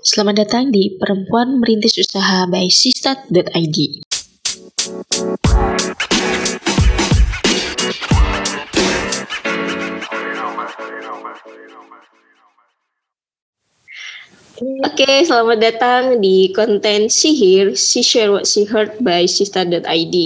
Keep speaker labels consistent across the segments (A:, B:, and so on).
A: Selamat datang di Perempuan Merintis Usaha by Sistat.id. Oke, selamat datang di konten Sihir, She Share What She Heard by Sistat.id.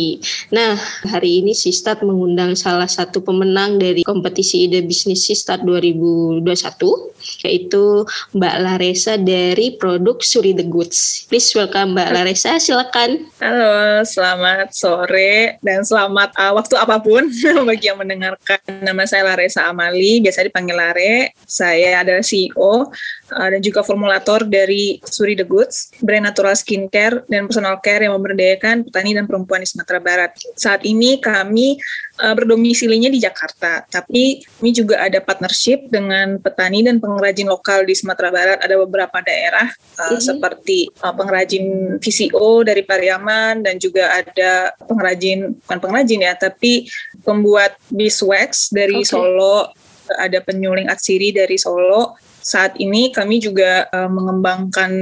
A: Nah, hari ini Sistat mengundang salah satu pemenang dari kompetisi ide bisnis Sistat 2021, yaitu Mbak Laresa dari produk Suri The Goods. Please welcome Mbak Laresa, silakan.
B: Halo, selamat sore dan selamat uh, waktu apa pun bagi yang mendengarkan. Nama saya Laresa Amali, biasa dipanggil Lare. Saya adalah CEO uh, dan juga formulator dari Suri The Goods, brand natural skincare dan personal care yang memberdayakan petani dan perempuan di Sumatera Barat. Saat ini kami uh, berdomisilinya di Jakarta, tapi kami juga ada partnership dengan petani dan pengrajin lokal di Sumatera Barat. Ada beberapa daerah uh, seperti uh, pengrajin VCO dari Pariaman dan juga ada pengrajin bukan pengrajin ya, tapi pembuat beeswax dari okay. Solo ada penyuling atsiri dari Solo saat ini kami juga uh, mengembangkan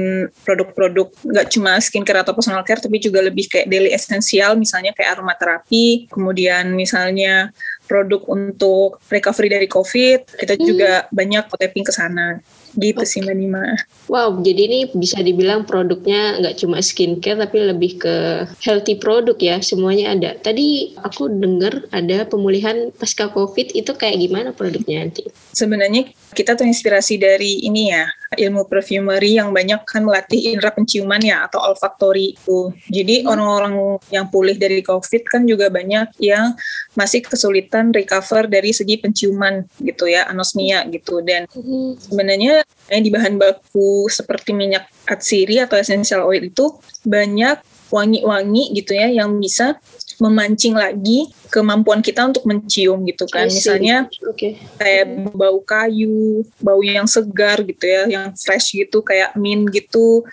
B: produk-produk nggak cuma skincare atau personal care tapi juga lebih kayak daily essential misalnya kayak aromaterapi kemudian misalnya produk untuk recovery dari COVID kita hmm. juga banyak tapping ke sana gitu sih Mbak Nima.
A: Wow, jadi ini bisa dibilang produknya nggak cuma skincare tapi lebih ke healthy produk ya, semuanya ada. Tadi aku dengar ada pemulihan pasca COVID itu kayak gimana produknya nanti?
B: Sebenarnya kita terinspirasi dari ini ya, ilmu perfumery yang banyak kan melatih indera penciuman ya atau olfactory itu. Jadi hmm. orang-orang yang pulih dari COVID kan juga banyak yang masih kesulitan recover dari segi penciuman gitu ya, anosmia gitu. Dan hmm. sebenarnya di bahan baku seperti minyak atsiri atau essential oil itu banyak wangi-wangi gitu ya yang bisa memancing lagi kemampuan kita untuk mencium gitu kan. Misalnya okay. kayak bau kayu, bau yang segar gitu ya, yang fresh gitu kayak mint gitu.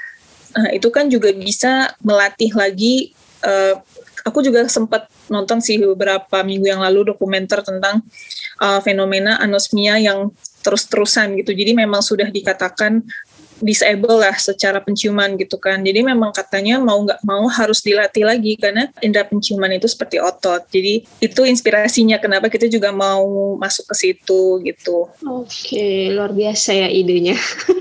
B: Nah, itu kan juga bisa melatih lagi uh, aku juga sempat nonton sih beberapa minggu yang lalu dokumenter tentang uh, fenomena anosmia yang terus-terusan gitu. Jadi memang sudah dikatakan disable lah secara penciuman gitu kan. Jadi memang katanya mau nggak mau harus dilatih lagi karena indera penciuman itu seperti otot. Jadi itu inspirasinya kenapa kita juga mau masuk ke situ gitu.
A: Oke, luar biasa ya idenya.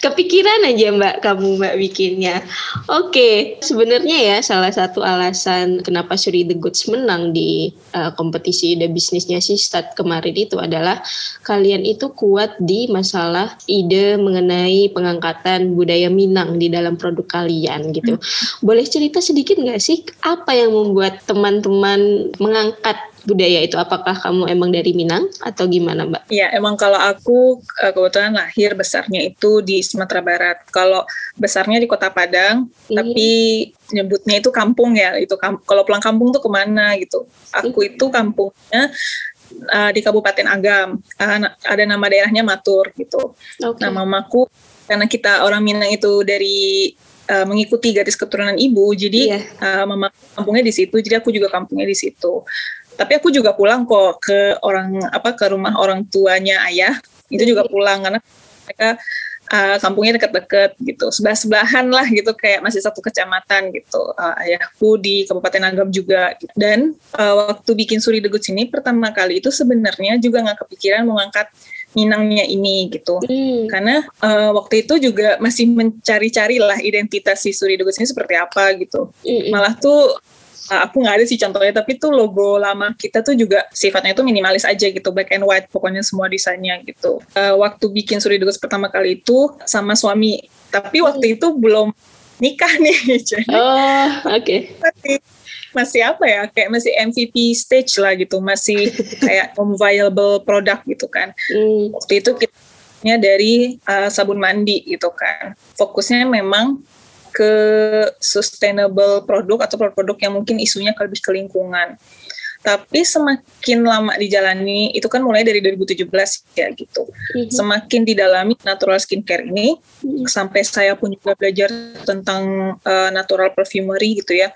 A: kepikiran aja mbak kamu mbak bikinnya. Oke, sebenarnya ya salah satu alasan kenapa Suri The Goods menang di uh, kompetisi ide bisnisnya si Start kemarin itu adalah kalian itu kuat di masalah ide mengenai pengangkatan budaya Minang di dalam produk kalian gitu. Hmm. Boleh cerita sedikit nggak sih apa yang membuat teman-teman mengangkat budaya itu apakah kamu emang dari Minang atau gimana mbak?
B: Iya emang kalau aku eh, kebetulan lahir besarnya itu di Sumatera Barat. Kalau besarnya di Kota Padang, hmm. tapi nyebutnya itu kampung ya. Itu kam kalau pulang kampung tuh ke mana gitu? Aku itu kampungnya uh, di Kabupaten Agam. Uh, ada nama daerahnya Matur gitu. Okay. Nah mamaku karena kita orang Minang itu dari uh, mengikuti garis keturunan ibu, jadi yeah. Iya. uh, mama kampungnya di situ, jadi aku juga kampungnya di situ tapi aku juga pulang kok ke orang apa ke rumah orang tuanya ayah. Itu juga pulang karena mereka uh, kampungnya dekat-dekat gitu. Sebelah sebelahan lah gitu kayak masih satu kecamatan gitu. Uh, ayahku di Kabupaten Agam juga. Gitu. dan uh, waktu bikin Suri Degut sini pertama kali itu sebenarnya juga nggak kepikiran mengangkat Minangnya ini gitu. Hmm. karena uh, waktu itu juga masih mencari-cari lah identitas si Suri Degut ini seperti apa gitu. Hmm. malah tuh uh, aku nggak ada sih contohnya tapi tuh logo lama kita tuh juga sifatnya itu minimalis aja gitu black and white pokoknya semua desainnya gitu uh, waktu bikin Suri Dugus pertama kali itu sama suami tapi waktu itu belum nikah nih
A: jadi oh oke okay.
B: masih, masih apa ya kayak masih MVP stage lah gitu masih kayak viable product gitu kan hmm. waktu itu kita dari uh, sabun mandi gitu kan fokusnya memang ke sustainable produk atau produk-produk yang mungkin isunya lebih ke lingkungan. Tapi semakin lama dijalani, itu kan mulai dari 2017 ya gitu. Mm-hmm. Semakin didalami natural skincare ini, mm-hmm. sampai saya pun juga belajar tentang uh, natural perfumery gitu ya.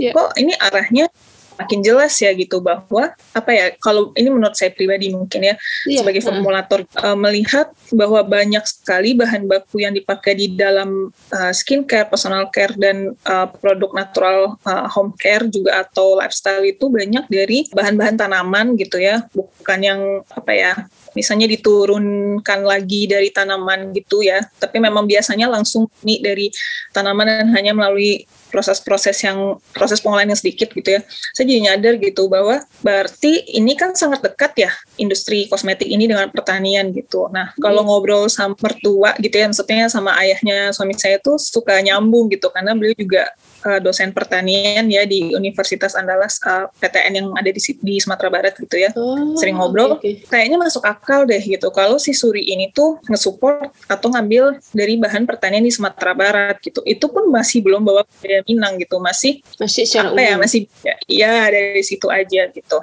B: Yeah. Kok ini arahnya makin jelas ya gitu bahwa apa ya kalau ini menurut saya pribadi mungkin ya yeah. sebagai formulator uh, melihat bahwa banyak sekali bahan baku yang dipakai di dalam uh, skincare, personal care dan uh, produk natural uh, home care juga atau lifestyle itu banyak dari bahan-bahan tanaman gitu ya bukan yang apa ya misalnya diturunkan lagi dari tanaman gitu ya tapi memang biasanya langsung nih dari tanaman dan hanya melalui proses-proses yang proses pengolahan yang sedikit gitu ya saya jadi nyadar gitu bahwa berarti ini kan sangat dekat ya industri kosmetik ini dengan pertanian gitu nah kalau hmm. ngobrol sama mertua gitu ya maksudnya sama ayahnya suami saya tuh suka nyambung gitu karena beliau juga uh, dosen pertanian ya di Universitas Andalas uh, eh, PTN yang ada di, di Sumatera Barat gitu ya. Oh, Sering ngobrol, okay, okay. kayaknya masuk akal deh gitu. Kalau si Suri ini tuh nge-support atau ngambil dari bahan pertanian di Sumatera Barat gitu. Itu pun masih belum bawa ke Minang gitu, masih
A: masih secara
B: apa ya, masih ya, ya dari situ aja gitu.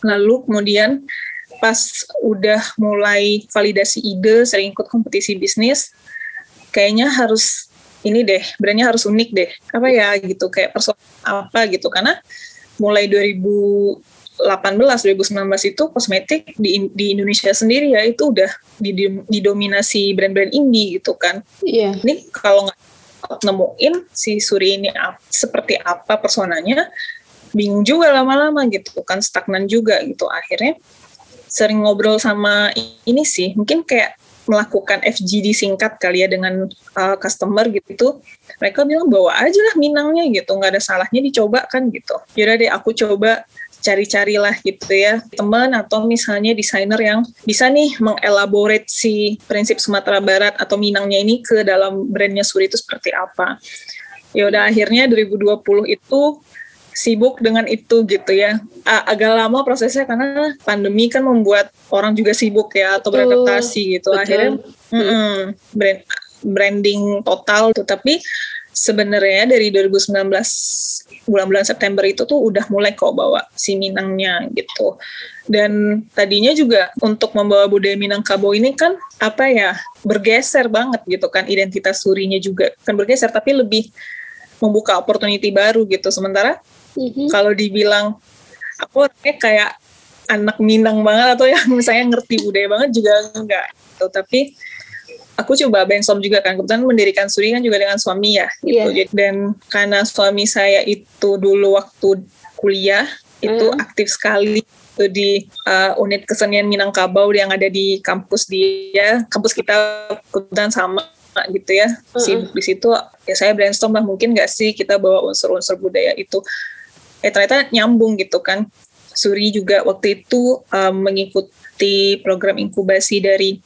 B: Lalu kemudian pas udah mulai validasi ide, sering ikut kompetisi bisnis, kayaknya harus ini deh brandnya harus unik deh. Apa ya gitu kayak persoalan apa gitu. Karena mulai 2018 2019 itu kosmetik di di Indonesia sendiri ya itu udah didominasi brand-brand indie gitu kan.
A: Iya. Yeah.
B: ini kalau nggak nemuin si Suri ini seperti apa personanya bingung juga lama-lama gitu kan stagnan juga gitu. Akhirnya sering ngobrol sama ini sih mungkin kayak melakukan FGD singkat kali ya dengan uh, customer gitu mereka bilang bawa aja lah minangnya gitu. Nggak ada salahnya dicoba kan gitu. Yaudah deh aku coba cari-carilah gitu ya. Teman atau misalnya desainer yang bisa nih mengelaborate si prinsip Sumatera Barat atau Minangnya ini ke dalam brandnya Suri itu seperti apa. Ya udah akhirnya 2020 itu sibuk dengan itu gitu ya. agak lama prosesnya karena pandemi kan membuat orang juga sibuk ya atau beradaptasi gitu. Betul. Akhirnya mm -mm, brand branding total tuh tapi sebenarnya dari 2019 bulan-bulan September itu tuh udah mulai kok bawa si Minangnya gitu. Dan tadinya juga untuk membawa budaya Minangkabau ini kan apa ya bergeser banget gitu kan identitas surinya juga kan bergeser tapi lebih membuka opportunity baru gitu. Sementara hmm Kalau dibilang aku kayak anak Minang banget atau yang misalnya ngerti budaya banget juga enggak. Gitu. Tapi aku coba brainstorm juga kan kebetulan mendirikan Suri kan juga dengan suami ya gitu. Yeah. Dan karena suami saya itu dulu waktu kuliah itu mm. aktif sekali itu di uh, unit kesenian Minangkabau yang ada di kampus dia, kampus kita kebetulan sama gitu ya. Mm-hmm. Sibuk di situ ya saya brainstorm lah mungkin nggak sih kita bawa unsur-unsur budaya itu eh ternyata nyambung gitu kan Suri juga waktu itu um, mengikuti program inkubasi dari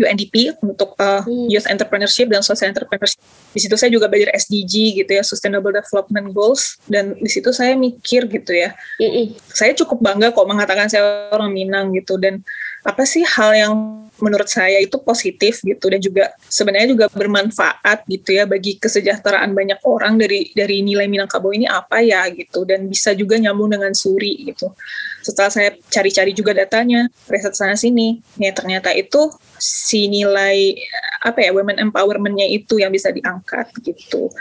B: UNDP untuk uh, hmm. youth entrepreneurship dan social entrepreneurship. Di situ saya juga belajar SDG gitu ya, Sustainable Development Goals dan di situ saya mikir gitu ya. Hmm. Saya cukup bangga kok mengatakan saya orang Minang gitu dan apa sih hal yang menurut saya itu positif gitu dan juga sebenarnya juga bermanfaat gitu ya bagi kesejahteraan banyak orang dari dari nilai Minangkabau ini apa ya gitu dan bisa juga nyambung dengan Suri gitu. Setelah saya cari-cari juga datanya, riset sana sini, ya ternyata itu si nilai apa ya women empowermentnya itu yang bisa diangkat gitu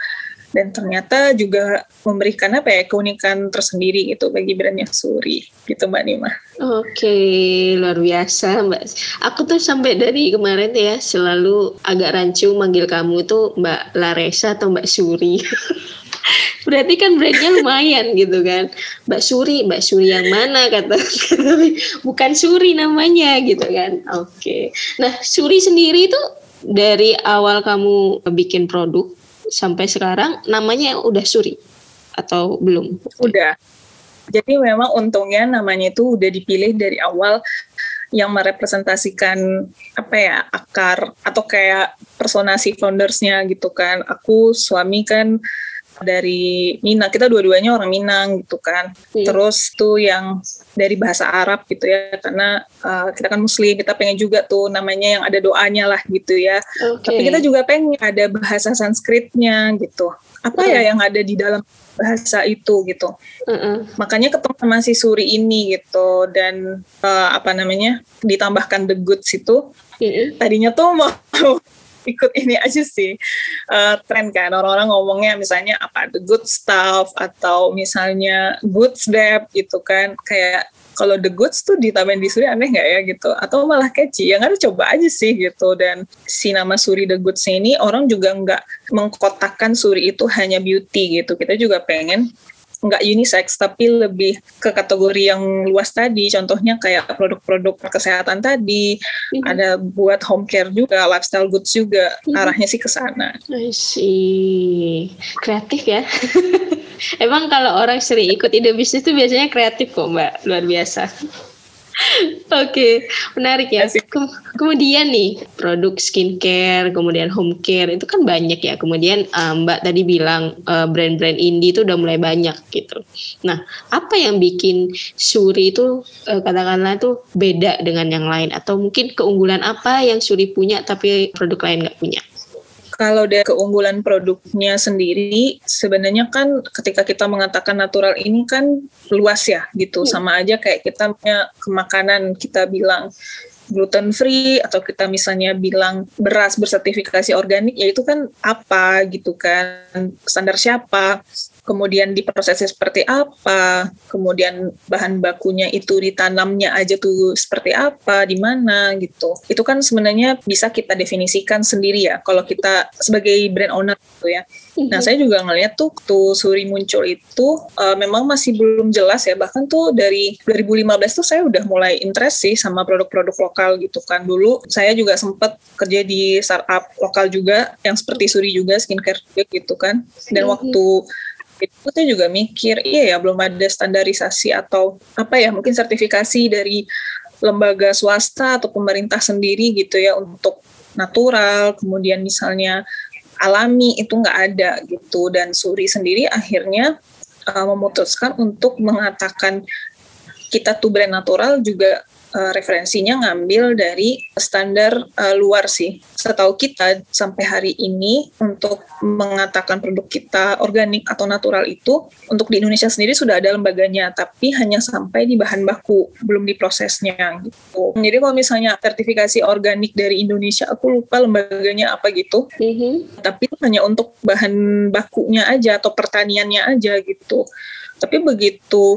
B: dan ternyata juga memberikan apa ya keunikan tersendiri gitu bagi brandnya Suri gitu Mbak Nima.
A: Oke luar biasa Mbak. Aku tuh sampai dari kemarin ya selalu agak rancu manggil kamu tuh Mbak Laresa atau Mbak Suri. Berarti kan brandnya lumayan gitu kan. Mbak Suri, Mbak Suri yang mana kata, bukan Suri namanya gitu kan. Oke. Nah Suri sendiri itu dari awal kamu bikin produk sampai sekarang namanya udah Suri atau belum?
B: Udah. Jadi memang untungnya namanya itu udah dipilih dari awal yang merepresentasikan apa ya akar atau kayak personasi foundersnya gitu kan. Aku suami kan dari Minang. Kita dua-duanya orang Minang gitu kan. Hmm. terus tuh yang dari bahasa Arab gitu ya karena uh, kita kan Muslim kita pengen juga tuh namanya yang ada doanya lah gitu ya. Okay. tapi kita juga pengen ada bahasa Sanskritnya gitu. Apa hmm. ya yang ada di dalam bahasa itu gitu. Mm makanya ketemu sama si Suri ini gitu dan uh, apa namanya ditambahkan the goods itu. Mm tadinya tuh mau ikut ini aja sih uh, tren kan. Orang-orang ngomongnya misalnya apa the good stuff atau misalnya good step gitu kan. Kayak kalau the goods tuh ditambahin di Suri aneh nggak ya gitu? Atau malah catchy. Yang harus coba aja sih gitu. Dan si nama Suri the goods ini orang juga nggak mengkotakkan Suri itu hanya beauty gitu. Kita juga pengen nggak unisex tapi lebih ke kategori yang luas tadi contohnya kayak produk-produk kesehatan tadi mm-hmm. ada buat home care juga lifestyle goods juga mm-hmm. arahnya sih ke sana.
A: sih kreatif ya. Emang kalau orang sering ikut ide bisnis itu biasanya kreatif kok mbak luar biasa. Oke, menarik ya. kemudian nih produk skincare, kemudian home care itu kan banyak ya. Kemudian uh, Mbak tadi bilang uh, brand-brand indie itu udah mulai banyak gitu. Nah, apa yang bikin Suri itu uh, katakanlah itu beda dengan yang lain atau mungkin keunggulan apa yang Suri punya tapi produk lain nggak punya?
B: Kalau dari keunggulan produknya sendiri sebenarnya kan ketika kita mengatakan natural ini kan luas ya gitu. Hmm. sama aja kayak kita punya kemakanan kita bilang gluten free atau kita misalnya bilang beras bersertifikasi organik ya itu kan apa gitu kan? Standar siapa kemudian diprosesnya seperti apa, kemudian bahan bakunya itu ditanamnya aja tuh seperti apa, di mana gitu. Itu kan sebenarnya bisa kita definisikan sendiri ya kalau kita sebagai brand owner gitu ya. Nah, mhm. saya juga ngeliat tuh tuh Suri muncul itu uh, memang masih belum jelas ya. Bahkan tuh dari 2015 tuh saya udah mulai interest sih sama produk-produk lokal gitu kan. Dulu saya juga sempat kerja di startup lokal juga yang seperti Suri juga skincare gitu kan. Dan mhm. waktu itu saya juga mikir iya ya belum ada standarisasi atau apa ya mungkin sertifikasi dari lembaga swasta atau pemerintah sendiri gitu ya untuk natural kemudian misalnya alami itu nggak ada gitu. Dan Suri sendiri akhirnya uh, memutuskan untuk mengatakan kita tuh brand natural juga uh, referensinya ngambil dari standar uh, luar sih. Setahu kita sampai hari ini untuk mengatakan produk kita organik atau natural itu untuk di Indonesia sendiri sudah ada lembaganya, tapi hanya sampai di bahan baku, belum di prosesnya gitu. Jadi kalau misalnya sertifikasi organik dari Indonesia, aku lupa lembaganya apa gitu. Mm-hmm. Tapi itu hanya untuk bahan bakunya aja atau pertaniannya aja gitu. Tapi begitu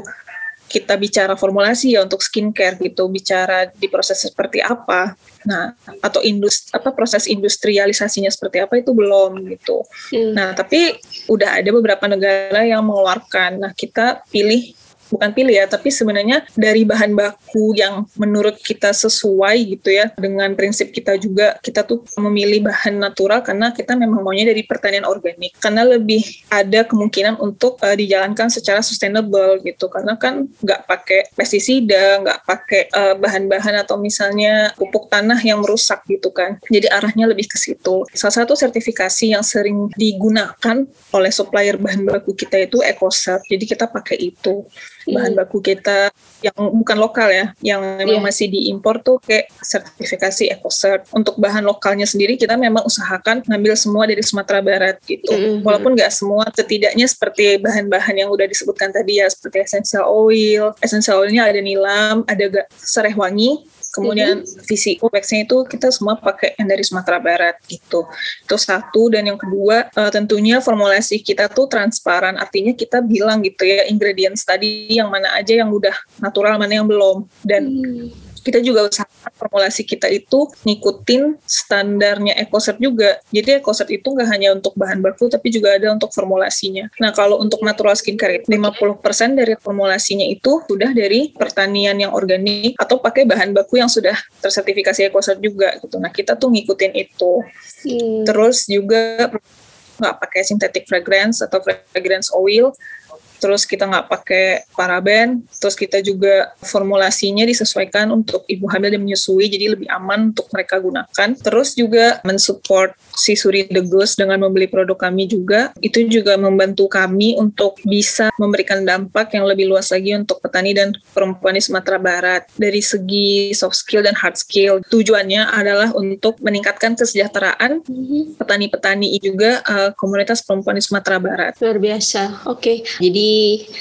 B: kita bicara formulasi ya untuk skincare gitu, bicara di proses seperti apa, nah atau industri apa proses industrialisasinya seperti apa itu belum gitu. Hmm. Nah tapi udah ada beberapa negara yang mengeluarkan, nah kita pilih bukan pilih ya, tapi sebenarnya dari bahan baku yang menurut kita sesuai gitu ya dengan prinsip kita juga kita tuh memilih bahan natural karena kita memang maunya dari pertanian organik karena lebih ada kemungkinan untuk uh, dijalankan secara sustainable gitu karena kan nggak pakai pestisida, nggak pakai uh, bahan-bahan atau misalnya pupuk tanah yang merusak gitu kan. Jadi arahnya lebih ke situ. Salah satu sertifikasi yang sering digunakan oleh supplier bahan baku kita itu EcoCert. Jadi kita pakai itu bahan baku kita yang bukan lokal ya, yang memang yeah. masih diimpor tuh kayak sertifikasi EcoCert. Untuk bahan lokalnya sendiri kita memang usahakan ngambil semua dari Sumatera Barat gitu. Mm-hmm. Walaupun nggak semua, setidaknya seperti bahan-bahan yang udah disebutkan tadi ya, seperti essential oil. Essential oilnya ada nilam, ada sereh wangi, Kemudian mm-hmm. visi waxnya itu kita semua pakai yang dari Sumatera Barat gitu. Itu satu dan yang kedua uh, tentunya formulasi kita tuh transparan. Artinya kita bilang gitu ya ingredients tadi yang mana aja yang udah natural mana yang belum dan mm kita juga usahakan formulasi kita itu ngikutin standarnya EcoCert juga. Jadi EcoCert itu nggak hanya untuk bahan baku, tapi juga ada untuk formulasinya. Nah, kalau untuk natural skincare, 50% dari formulasinya itu sudah dari pertanian yang organik atau pakai bahan baku yang sudah tersertifikasi EcoCert juga gitu. Nah, kita tuh ngikutin itu. Hmm. Terus juga nggak pakai synthetic fragrance atau fragrance oil terus kita nggak pakai paraben, terus kita juga formulasinya disesuaikan untuk ibu hamil dan menyusui, jadi lebih aman untuk mereka gunakan. Terus juga mensupport si Suri Ghost dengan membeli produk kami juga, itu juga membantu kami untuk bisa memberikan dampak yang lebih luas lagi untuk petani dan perempuan di Sumatera Barat. Dari segi soft skill dan hard skill, tujuannya adalah untuk meningkatkan kesejahteraan mhm. petani-petani juga uh, komunitas perempuan di Sumatera Barat.
A: Luar biasa. Oke, okay. jadi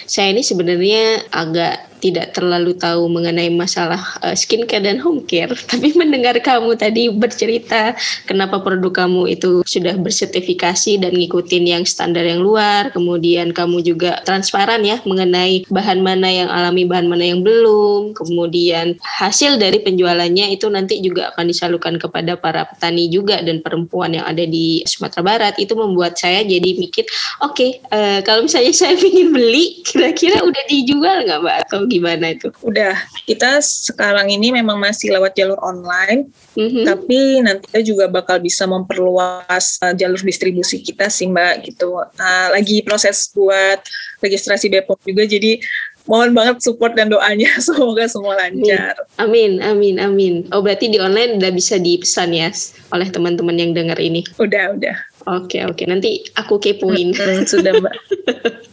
A: saya ini sebenarnya agak tidak terlalu tahu mengenai masalah uh, skincare dan home care, tapi mendengar kamu tadi bercerita kenapa produk kamu itu sudah bersertifikasi dan ngikutin yang standar yang luar, kemudian kamu juga transparan ya mengenai bahan mana yang alami, bahan mana yang belum, kemudian hasil dari penjualannya itu nanti juga akan disalurkan kepada para petani juga dan perempuan yang ada di Sumatera Barat. Itu membuat saya jadi mikir, oke, okay, uh, eh, kalau misalnya saya ingin beli, kira-kira udah dijual nggak mbak atau gimana itu?
B: Udah, kita sekarang ini memang masih lewat jalur online, mm-hmm. tapi nanti kita juga bakal bisa memperluas uh, jalur distribusi kita sih mbak gitu. Uh, lagi proses buat registrasi Bepom juga, jadi mohon banget support dan doanya semoga semua lancar.
A: Amin, amin, amin. Oh berarti di online udah bisa dipesan ya oleh teman-teman yang dengar ini?
B: Udah, udah.
A: Oke, oke. Nanti aku kepoin.
B: Sudah, Mbak.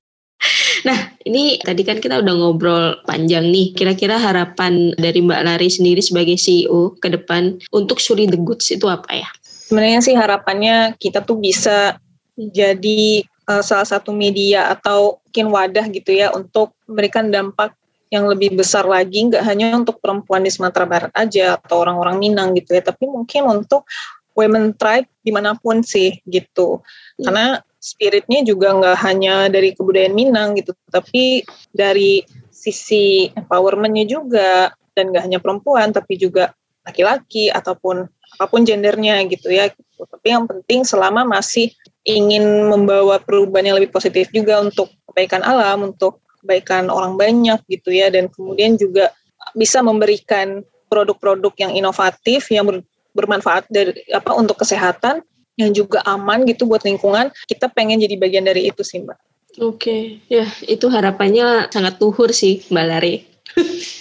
A: Nah, ini tadi kan kita udah ngobrol panjang nih. Kira-kira harapan dari Mbak Lari sendiri sebagai CEO ke depan untuk Suri The Goods itu apa ya?
B: Sebenarnya sih harapannya kita tuh bisa jadi uh, salah satu media atau mungkin wadah gitu ya untuk memberikan dampak yang lebih besar lagi nggak hanya untuk perempuan di Sumatera Barat aja atau orang-orang Minang gitu ya tapi mungkin untuk women tribe di mana pun sih gitu hmm. karena spiritnya juga nggak hanya dari kebudayaan Minang gitu, tapi dari sisi empowermentnya juga dan nggak hanya perempuan tapi juga laki-laki ataupun apa pun gendernya gitu ya. Gitu. Tapi yang penting selama masih ingin membawa perubahan yang lebih positif juga untuk kebaikan alam, untuk kebaikan orang banyak gitu ya, dan kemudian juga bisa memberikan produk-produk yang inovatif yang bermanfaat dari apa untuk kesehatan yang juga aman gitu buat lingkungan, kita pengen jadi bagian dari itu sih Mbak.
A: Oke, okay. ya itu harapannya sangat luhur sih Mbak Lari.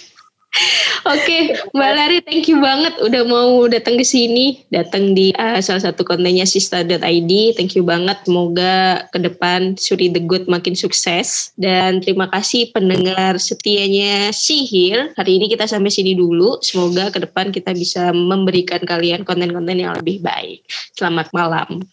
A: Oke, okay, Mbak Lari, thank you banget udah mau datang ke sini, datang di uh, salah satu kontennya sista.id. Thank you banget, semoga ke depan Suri The Good makin sukses. Dan terima kasih pendengar setianya Sihir. Hari ini kita sampai sini dulu. Semoga ke depan kita bisa memberikan kalian konten-konten yang lebih baik. Selamat malam.